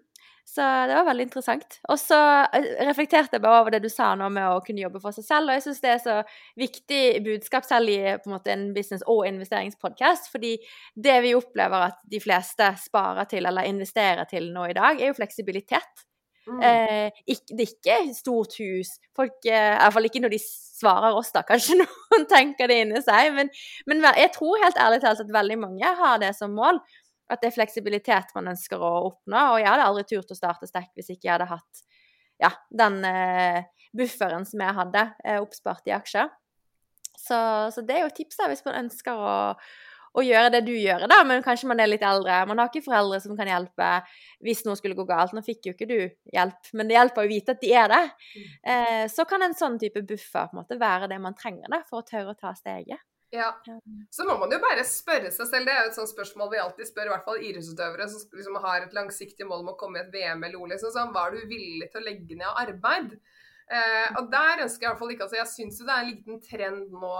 Så det var veldig interessant. Og så eh, reflekterte jeg bare over det du sa nå med å kunne jobbe for seg selv. Og jeg syns det er så viktig budskap selv i på en måte en business- og investeringspodkast. Fordi det vi opplever at de fleste sparer til eller investerer til nå i dag, er jo fleksibilitet. Mm. Eh, ikke, det er ikke stort hus. Folk, eh, I hvert fall ikke når de svarer oss, da. (laughs) Kanskje noen tenker det inni seg. Men, men jeg tror helt ærlig talt at veldig mange har det som mål at det er fleksibilitet man ønsker å oppnå. Og jeg hadde aldri turt å starte Stack hvis ikke jeg hadde hatt ja, den eh, bufferen som jeg hadde eh, oppspart i aksjer. Så, så, det er jo tips da, hvis man ønsker å, å, gjøre det du gjør, da, men kanskje man er litt eldre. Man har ikke foreldre som kan hjelpe hvis noe skulle gå galt. Nå fikk jo ikke du hjelp, men det hjelper å vite at de er det. Mm. Eh, så kan en sånn type buffer på en måte være det man trenger da, for å tørre å ta steget. Ja. Så må man jo bare spørre seg selv. Det er jo et sånt spørsmål vi alltid spør, i hvert fall idrettsutøvere som liksom har et langsiktig mål om å komme i et VM eller OL. Liksom, sånn, hva er du villig til å legge ned av arbeid? Eh, og der ønsker jeg i hvert fall ikke altså Jeg syns jo det er en liten trend nå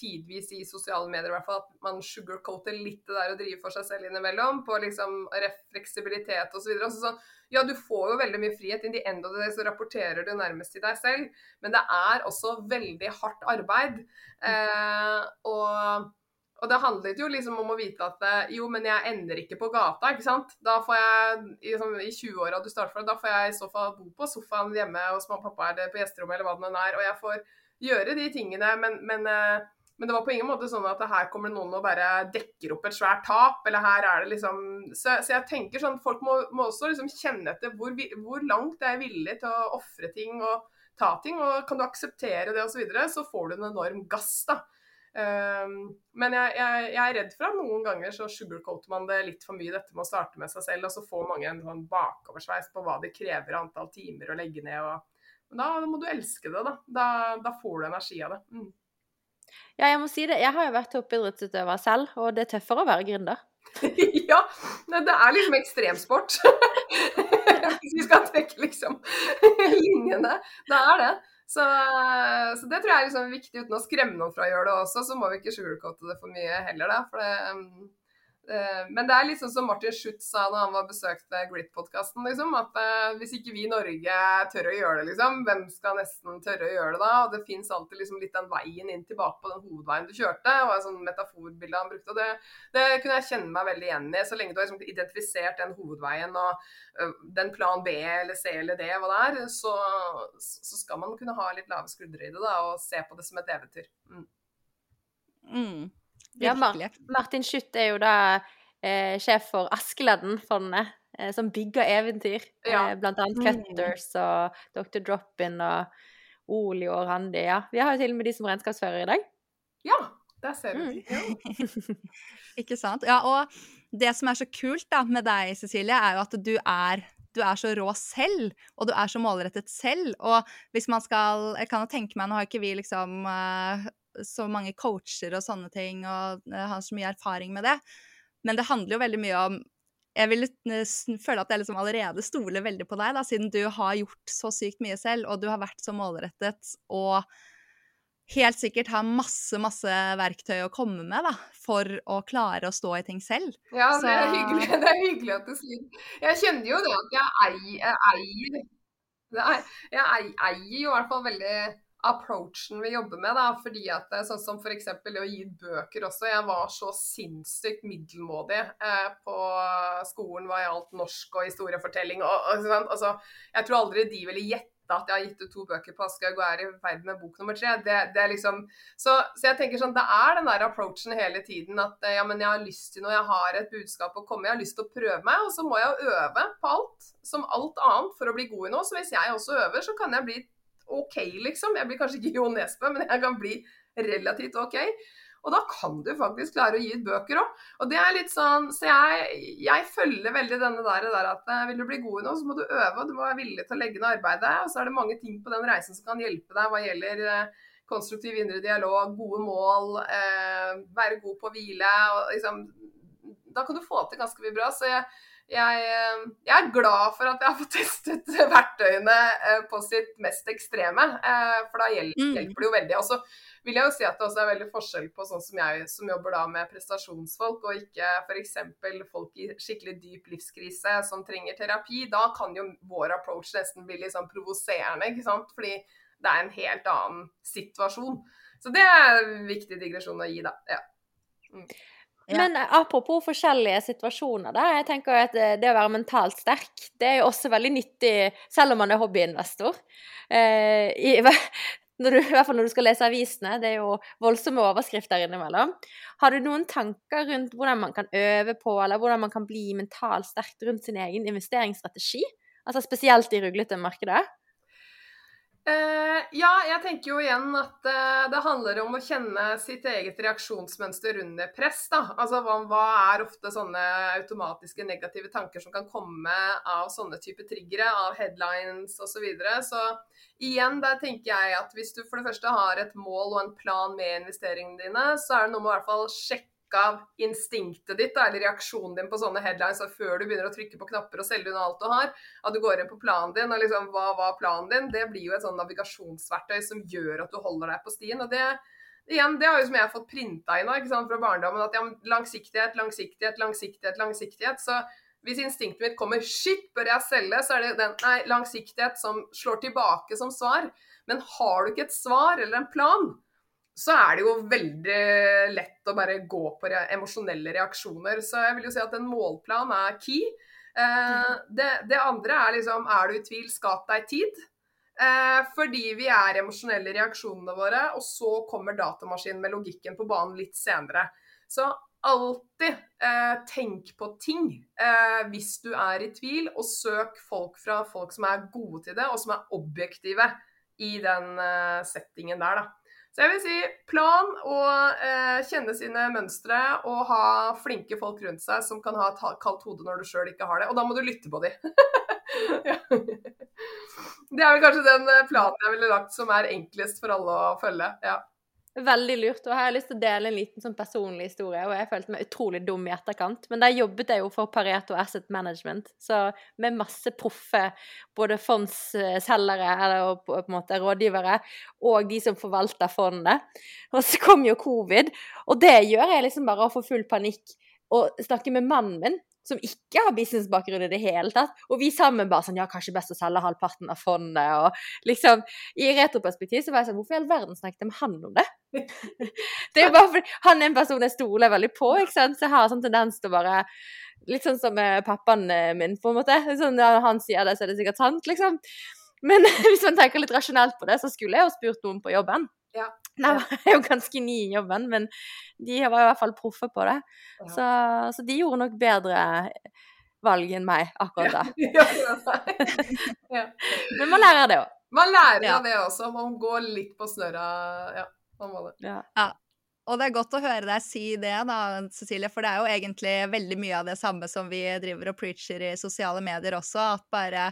tidvis i sosiale medier i hvert fall, at man sugarcoater litt det der å drive for seg selv innimellom, på liksom refleksibilitet osv. Så sånn, ja, du får jo veldig mye frihet. In the end of the day så rapporterer du nærmest til deg selv, men det er også veldig hardt arbeid. Eh, og, og det handlet jo liksom om å vite at jo, men jeg ender ikke på gata, ikke sant. Da får jeg, liksom, i 20-åra du starter fra, da får jeg i så fall bo på sofaen hjemme hos mamma og pappa eller på gjesterommet eller hva det nå er, og jeg får gjøre de tingene, men, men eh, men det var på ingen måte sånn at her kommer noen og bare dekker opp et svært tap, eller her er det liksom Så, så jeg tenker sånn folk må, må også liksom kjenne etter hvor, hvor langt er villig til å ofre ting og ta ting, og kan du akseptere det osv., så, videre, så får du en enorm gass, da. Um, men jeg, jeg, jeg, er redd for at noen ganger så sugarcoater man det litt for mye, dette med å starte med seg selv, og så får mange en sånn bakoversveis på hva det krever antall timer å legge ned. Og, men da, må du elske det, da. Da, da får du energi av det. Mm. Ja, jeg må si det. Jeg har jo vært toppidrettsutøver selv, og det er tøffere å være gründer. (laughs) ja. Det er liksom ekstremsport. (laughs) Hvis vi skal trekke liksom (laughs) linjene. Det er det. Så, så, det tror jeg er liksom viktig, uten å skremme noen fra å gjøre det også. Så må vi ikke sugarcoate det for mye heller, da. For det, men det er liksom som Martin Schutz sa da han var besøkte Grit-podkasten, liksom, at uh, hvis ikke vi i Norge tør å gjøre det, liksom, hvem skal nesten tørre å gjøre det da? Og det fins alltid liksom litt den veien inn tilbake på den hovedveien du kjørte. og en sånn metaforbilde han brukte, og det, det, kunne jeg kjenne meg veldig igjen i. Så lenge du har liksom identifisert den hovedveien og uh, den plan B eller C eller D, hva det er, så, så, skal man kunne ha litt lave skuldre i det da, og se på det som et eventyr. Mm. Mm. Ja, Martin Schutt er jo da eh, sjef for Askeladden-fondet, eh, som bygger eventyr. Ja. Eh, blant annet mm. Cutters og Dr. Drop-In og Oli og Randi. Ja. Vi har jo til og med de som regnskapsfører i dag. Ja, der ser du. Mm. (laughs) Ikke sant. Ja, og det som er så kult da med deg, Cecilie, er jo at du er du er så rå selv, og du er så målrettet selv. Og hvis man skal Jeg kan jo tenke meg, nå har ikke vi liksom uh, så mange coacher og sånne ting, og uh, har så mye erfaring med det. Men det handler jo veldig mye om Jeg vil føle at jeg liksom allerede stoler veldig på deg, da, siden du har gjort så sykt mye selv, og du har vært så målrettet og helt sikkert har masse, masse verktøy å komme med da, for å klare å stå i ting selv. Ja, det er hyggelig, (laughs) det er hyggelig at du sier Jeg kjenner jo det at jeg eier, eier, jeg eier jo i hvert fall veldig approachen vi jobber med. Da, fordi at Sånn som f.eks. å gi bøker også. Jeg var så sinnssykt middelmådig eh, på skolen hva gjaldt norsk og historiefortelling. Og, og, altså, jeg tror aldri de ville gjette at jeg har gitt ut to bøker på Aschehoug og er i ferd med bok nummer tre. Det, det er liksom, så, så, jeg tenker sånn, det er den der approachen hele tiden at ja, men jeg har lyst til noe, jeg har et budskap å komme jeg har lyst til å prøve meg, og så må jeg øve på alt, som alt annet, for å bli god i noe. Så hvis jeg også øver, så kan jeg bli OK, liksom. Jeg blir kanskje ikke (laughs) Jo Nesbø, men jeg kan bli relativt OK. Og da kan du faktisk klare å gi ut bøker òg. Og det er litt sånn Så jeg, jeg følger veldig denne der, der at eh, vil du bli god i noe, så må du øve, og du må være villig til å legge ned arbeidet. Og så er det mange ting på den reisen som kan hjelpe deg hva gjelder eh, konstruktiv indre dialog, gode mål, eh, være god på å hvile. og liksom da kan du få til ganske mye bra. Så jeg, jeg, eh, jeg, er glad for at jeg har fått testet (laughs) verktøyene eh, på sitt mest ekstreme. Eh, for da mm. hjelper det jo veldig. Og så vil jeg jo si at det også er veldig forskjell på sånn som jeg som jobber da med prestasjonsfolk, og ikke f.eks. folk i skikkelig dyp livskrise som trenger terapi. Da kan jo vår approach nesten bli litt sånn provoserende, ikke sant. Fordi det er en helt annen situasjon. Så det er en viktig digresjon å gi, da. Ja. Mm. Men apropos forskjellige situasjoner, da. Jeg tenker at det å være mentalt sterk, det er jo også veldig nyttig, selv om man er hobbyinvestor. Eh, i, (laughs) du, I hvert fall når du skal lese avisene. Det er jo voldsomme overskrifter innimellom. Har du noen tanker rundt hvordan man kan øve på, eller hvordan man kan bli mentalt sterk rundt sin egen investeringsstrategi? Altså spesielt i ruglete markeder? Uh, ja, jeg tenker jo igjen at uh, det handler om å kjenne sitt eget reaksjonsmønster under press. da. Altså hva, hva, er ofte sånne automatiske negative tanker som kan komme av sånne type triggere, av headlines osv. Så, videre. så igjen, der tenker jeg at hvis du for det første har et mål og en plan med investeringene dine, så er det noe med å i hvert fall sjekke av instinktet ditt eller reaksjonen din på sånne headlines før du begynner å trykke på knapper og selge unna alt du har, at du går inn på planen din og liksom Hva var planen din? Det blir jo et sånn navigasjonsverktøy som gjør at du holder deg på stien. og det igjen, det har jo som jeg har fått printa inn ikke sant, fra barndommen, at ja, langsiktighet, langsiktighet, langsiktighet, langsiktighet. Så hvis instinktet mitt kommer 'shit, bør jeg selge', så er det den nei, langsiktighet som slår tilbake som svar. Men har du ikke et svar eller en plan, så er det jo veldig lett å bare gå på re emosjonelle reaksjoner. Så jeg vil jo si at en målplan er key. Eh, det, det, andre er liksom Er du i tvil, skap deg tid. Eh, fordi vi er emosjonelle i reaksjonene våre, og så kommer datamaskinen med logikken på banen litt senere. Så alltid eh, tenk på ting eh, hvis du er i tvil, og søk folk fra folk som er gode til det, og som er objektive i den eh, settingen der, da. Så jeg vil si plan og eh, kjenne sine mønstre og ha flinke folk rundt seg som kan ha et kaldt hode når du sjøl ikke har det. Og da må du lytte på dem. (laughs) ja. Det er vel kanskje den eh, planen jeg ville lagt som er enklest for alle å følge. ja. Veldig lurt. Og jeg har lyst til å dele en liten sånn personlig historie. Og jeg følte meg utrolig dum i etterkant. Men der jobbet jeg jo for Pareto Asset Management, så med masse proffe både fondsselgere eller på en måte rådgivere, og de som forvalter fondet. Og så kom jo covid, og det gjør jeg liksom bare å få full panikk. Og snakke med mannen min, som ikke har businessbakgrunn i det hele tatt. Og vi sammen bare sånn Ja, kanskje best å selge halvparten av fondet, og liksom I retroperspektiv så var jeg sånn Hvorfor i all verden snakket med han om det? (laughs) det er jo bare fordi han er en person jeg stoler veldig på, ikke sant, så jeg har sånn tendens til å bare Litt sånn som pappaen min, på en måte. Sånn, når han sier det, så er det sikkert sant, liksom. Men (laughs) hvis man tenker litt rasjonelt på det, så skulle jeg jo spurt noen på jobben. Ja. Nei, var (laughs) er jo ganske ny i jobben, men de var i hvert fall proffe på det. Ja. Så, så, de gjorde nok bedre valg enn meg akkurat da. (laughs) Ja, men man lærer det òg. Man lærer ja. det også. Man går litt på snørra. Ja, man må det. Ja. Og det er godt å høre deg si det, da, Cecilie, for det er jo egentlig veldig mye av det samme som vi driver og preacher i sosiale medier også, at bare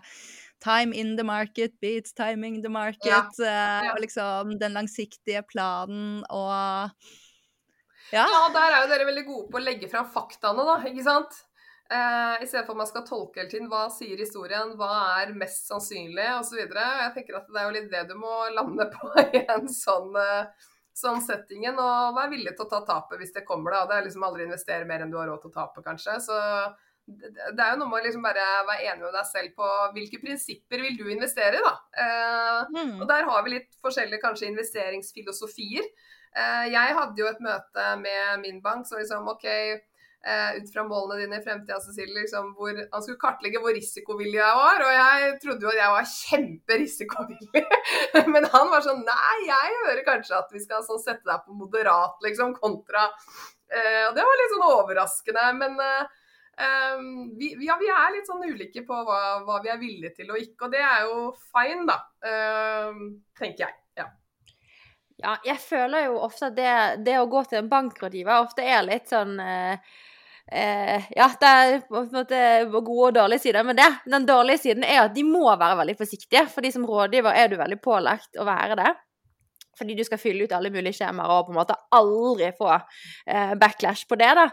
time in the market beats timing the market. Ja. Eh, ja. Og liksom den langsiktige planen og ja. ja. der er jo dere veldig gode på å legge fram faktaene, da, ikke sant? Eh, I stedet for at man skal tolke hele tiden hva sier historien, hva er mest sannsynlig osv. Jeg tenker at det er jo litt det du må lande på (laughs) i en sånn, uh, sånn settingen. Og være villig til å ta tapet hvis det kommer, da. Det er liksom aldri investere mer enn du har råd til å tape, kanskje. Så det er jo noe med å liksom bare være enig med deg selv på hvilke prinsipper vil du investere i, da. Eh, mm. Og der har vi litt forskjellige kanskje investeringsfilosofier. Eh, jeg hadde jo et møte med min bank så liksom OK, eh, ut fra målene dine i fremtida, Cecilie, liksom, hvor han skulle kartlegge hvor risikovillig jeg var. Og jeg trodde jo at jeg var kjemperisikovillig. (laughs) Men han var sånn Nei, jeg hører kanskje at vi skal sånn, sette deg på moderat, liksom, kontra Og det var litt sånn overraskende. men Um, vi, ja, vi er litt sånn ulike på hva, hva, vi er villige til og ikke, og det er jo fine, da. Um, tenker jeg. Ja. ja. jeg føler jo ofte at det, det, å gå til en bankrådgiver ofte er litt sånn eh, eh, Ja, det er på en måte gode og dårlige sider med det. Den dårlige siden er at de må være veldig forsiktige. For de som rådgiver er du veldig pålagt å være det. Fordi du skal fylle ut alle mulige skjemaer og på en måte aldri få eh, backlash på det, da.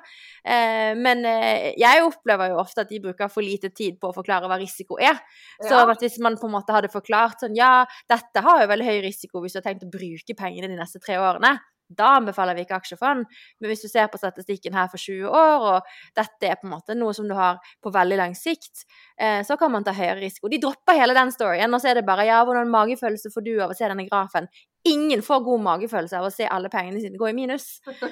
Eh, men eh, jeg opplever jo ofte at de bruker for lite tid på å forklare hva risiko er. Så Ja. hvis man på en måte hadde forklart sånn Ja, dette har jo veldig høy risiko hvis du har tenkt å bruke pengene de neste tre årene. Da anbefaler vi ikke aksjefond. Men hvis du ser på statistikken her for 20 år, og dette er på en måte noe som du har på veldig lang sikt, eh, så kan man ta høyere risiko. De dropper hele den storyen, og så er det bare ja, hvordan magefølelse får du av å se denne grafen? Ingen får god magefølelse av å se alle pengene sine gå i minus.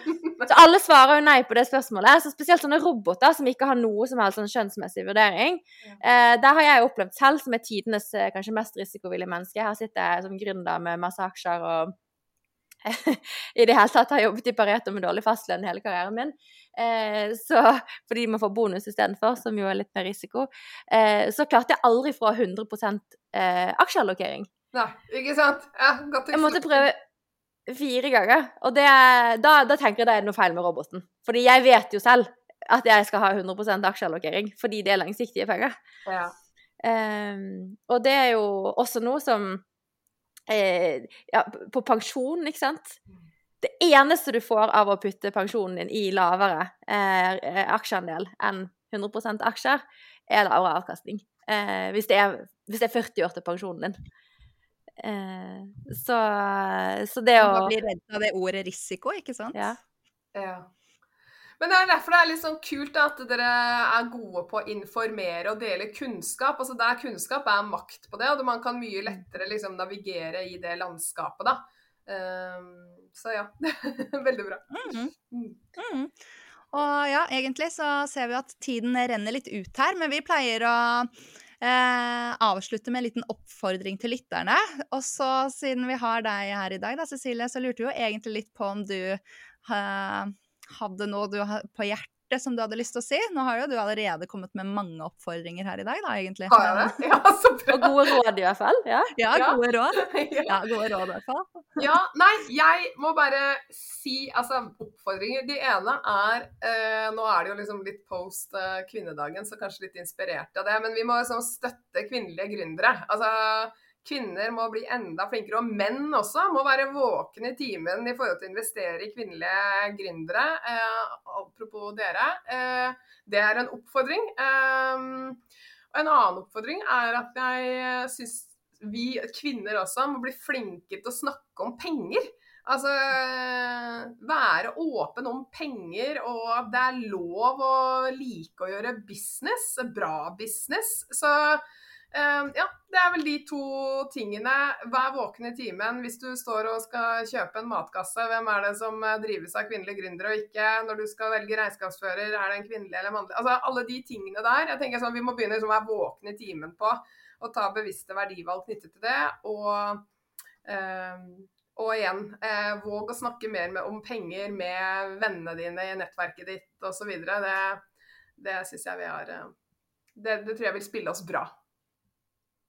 (laughs) Så alle svarer jo nei på det spørsmålet. Så spesielt sånne roboter som ikke har noe som helst sånn skjønnsmessig vurdering. Eh, der har jeg opplevd selv, som er tidenes eh, kanskje mest risikovillige menneske. Her sitter jeg som gründer med masse aksjer og (laughs) i det hele tatt har jobbet i Pareto med dårlig fastlønn hele karrieren min. Eh, så, fordi man får bonus istedenfor, som jo er litt mer risiko. Eh, så klarte jeg aldri fra 100 eh, aksjeallokering. Nei, ikke sant? Ja, godt Jeg måtte prøve fire ganger. Og det, da, da tenker jeg det er noe feil med roboten. Fordi jeg vet jo selv at jeg skal ha 100 aksjeallokering, fordi det er langsiktige penger. Ja. Um, og det er jo også noe som eh, Ja, på pensjon, ikke sant. Det eneste du får av å putte pensjonen din i lavere eh, aksjeandel enn 100 aksjer, er lavere avkastning. Eh, hvis, det er, hvis det er 40 år til pensjonen din. Eh, så, så det å Man blir redd av det ordet risiko, ikke sant? Ja. Ja. Men det er derfor det er litt sånn kult at dere er gode på å informere og dele kunnskap. Altså Der kunnskap er makt på det, og man kan mye lettere liksom navigere i det landskapet, da. Um, så ja. (laughs) Veldig bra. Mhm. Mm. Mhm. Og ja, egentlig så ser vi at tiden renner litt ut her, men vi pleier å eh, avslutte med en liten oppfordring til lytterne. Og så siden vi har deg her i dag, da, Cecilie, så lurte vi jo egentlig litt på om du eh, hadde noe du har på hjertet som du hadde lyst til å si. Nå har jo du allerede kommet med mange oppfordringer her i dag, da, egentlig. Har jeg det? Ja, så bra. Og gode råd, i hvert fall. Ja. Ja, Ja. gode råd. (laughs) Ja. Ja, gode råd i hvert fall. Ja, nei, jeg må bare si altså oppfordringer. De ene er eh, Nå er det jo liksom litt post eh, kvinnedagen, så kanskje litt inspirert av det. Men vi må liksom støtte kvinnelige gründere. Altså, kvinner må bli enda flinkere, og menn også må være våkne i timen i forhold til å investere i kvinnelige gründere. Eh, apropos dere. Eh, det er en oppfordring. Eh, og en annen oppfordring er at jeg syns vi kvinner også må bli flinke til å snakke om penger. Altså være åpen om penger, og at det er lov å like å gjøre business. Bra business. Så eh, ja, det er vel de to tingene. Vær våken i timen hvis du står og skal kjøpe en matkasse. Hvem er det som eh, drives av kvinnelige gründere og ikke? Når du skal velge regnskapsfører, er det en kvinnelig eller mannlig? Altså alle de tingene der. Jeg tenker sånn, Vi må begynne liksom å være våkne i timen på og ta bevisste verdivalg knyttet til det. Og eh, og igjen, eh, våg å snakke mer med, om penger med vennene dine i nettverket ditt osv. Det, det syns jeg vi har eh, det, det tror jeg vil spille oss bra.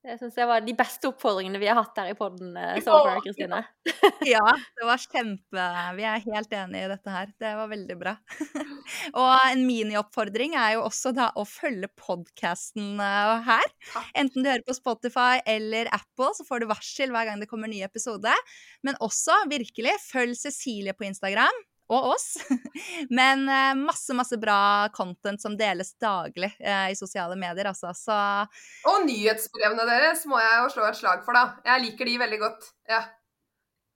Det syns jeg var de beste oppfordringene vi har hatt her i poden så far, Kristine. (laughs) Ja, det var kjempe Vi er helt enige i dette her. Det var veldig bra. (laughs) Og en minioppfordring er jo også da å følge podkasten her. Enten du hører på Spotify eller Apple, så får du varsel hver gang det kommer ny episode. Men også virkelig følg Cecilie på Instagram. Og oss. (laughs) Men eh, masse, masse bra content som deles daglig eh, i sosiale medier, altså. Så Og nyhetsbrevene deres må jeg jo slå et slag for, da. Jeg liker de veldig godt. Ja.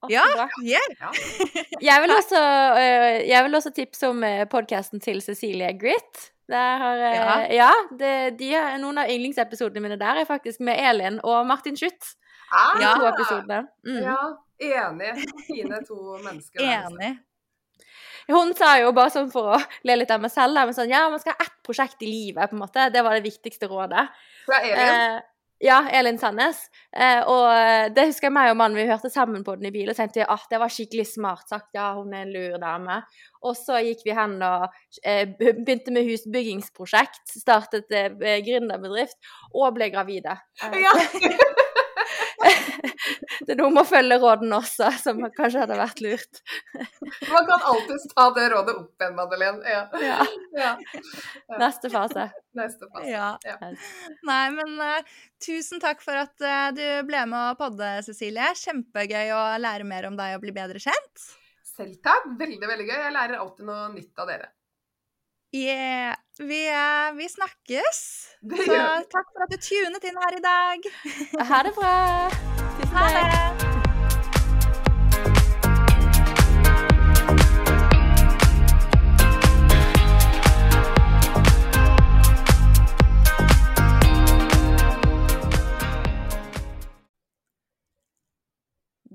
Ja. yeah. (laughs) Jeg vil også, øh, jeg vil også tipse om podkasten til Cecilie Grit. Der har, Ja. ja det, de noen av yndlingsepisodene mine der er faktisk med Elin og Martin Schutt. Ah, Ja. Mm. ja. Enig. Fine to mennesker. altså. Enig. Hun sa jo bare sånn for å le litt av meg selv, men sånn, ja, man skal ha ett prosjekt i livet, på en måte. Det var det viktigste rådet. Fra Elin. Eh, ja, Elin Sandnes. Eh, og eh, det husker jeg meg og mannen, vi hørte sammen på den i bilen, og tenkte at det var skikkelig smart sagt, ja, hun er en lur dame. Og så gikk vi hen og eh, begynte med husbyggingsprosjekt, startet eh, gründerbedrift, og ble gravide. Eh, Ja. (laughs) (laughs) det er noe med å følge rådene også, som kanskje hadde vært lurt. Man kan alltids ta det rådet opp igjen, Madeleine. Ja. Ja. (laughs) ja. Neste fase. Neste fase. Ja. Ja. Nei, men uh, tusen takk for at uh, du ble med og podde, Cecilie. Kjempegøy å lære mer om deg og bli bedre kjent. Selv takk. Veldig, veldig gøy. Jeg lærer alltid noe nytt av dere. Yeah. Vi, vi snakkes. Så takk for at du tunet inn her i dag. Ha det bra. (laughs) Tusen takk.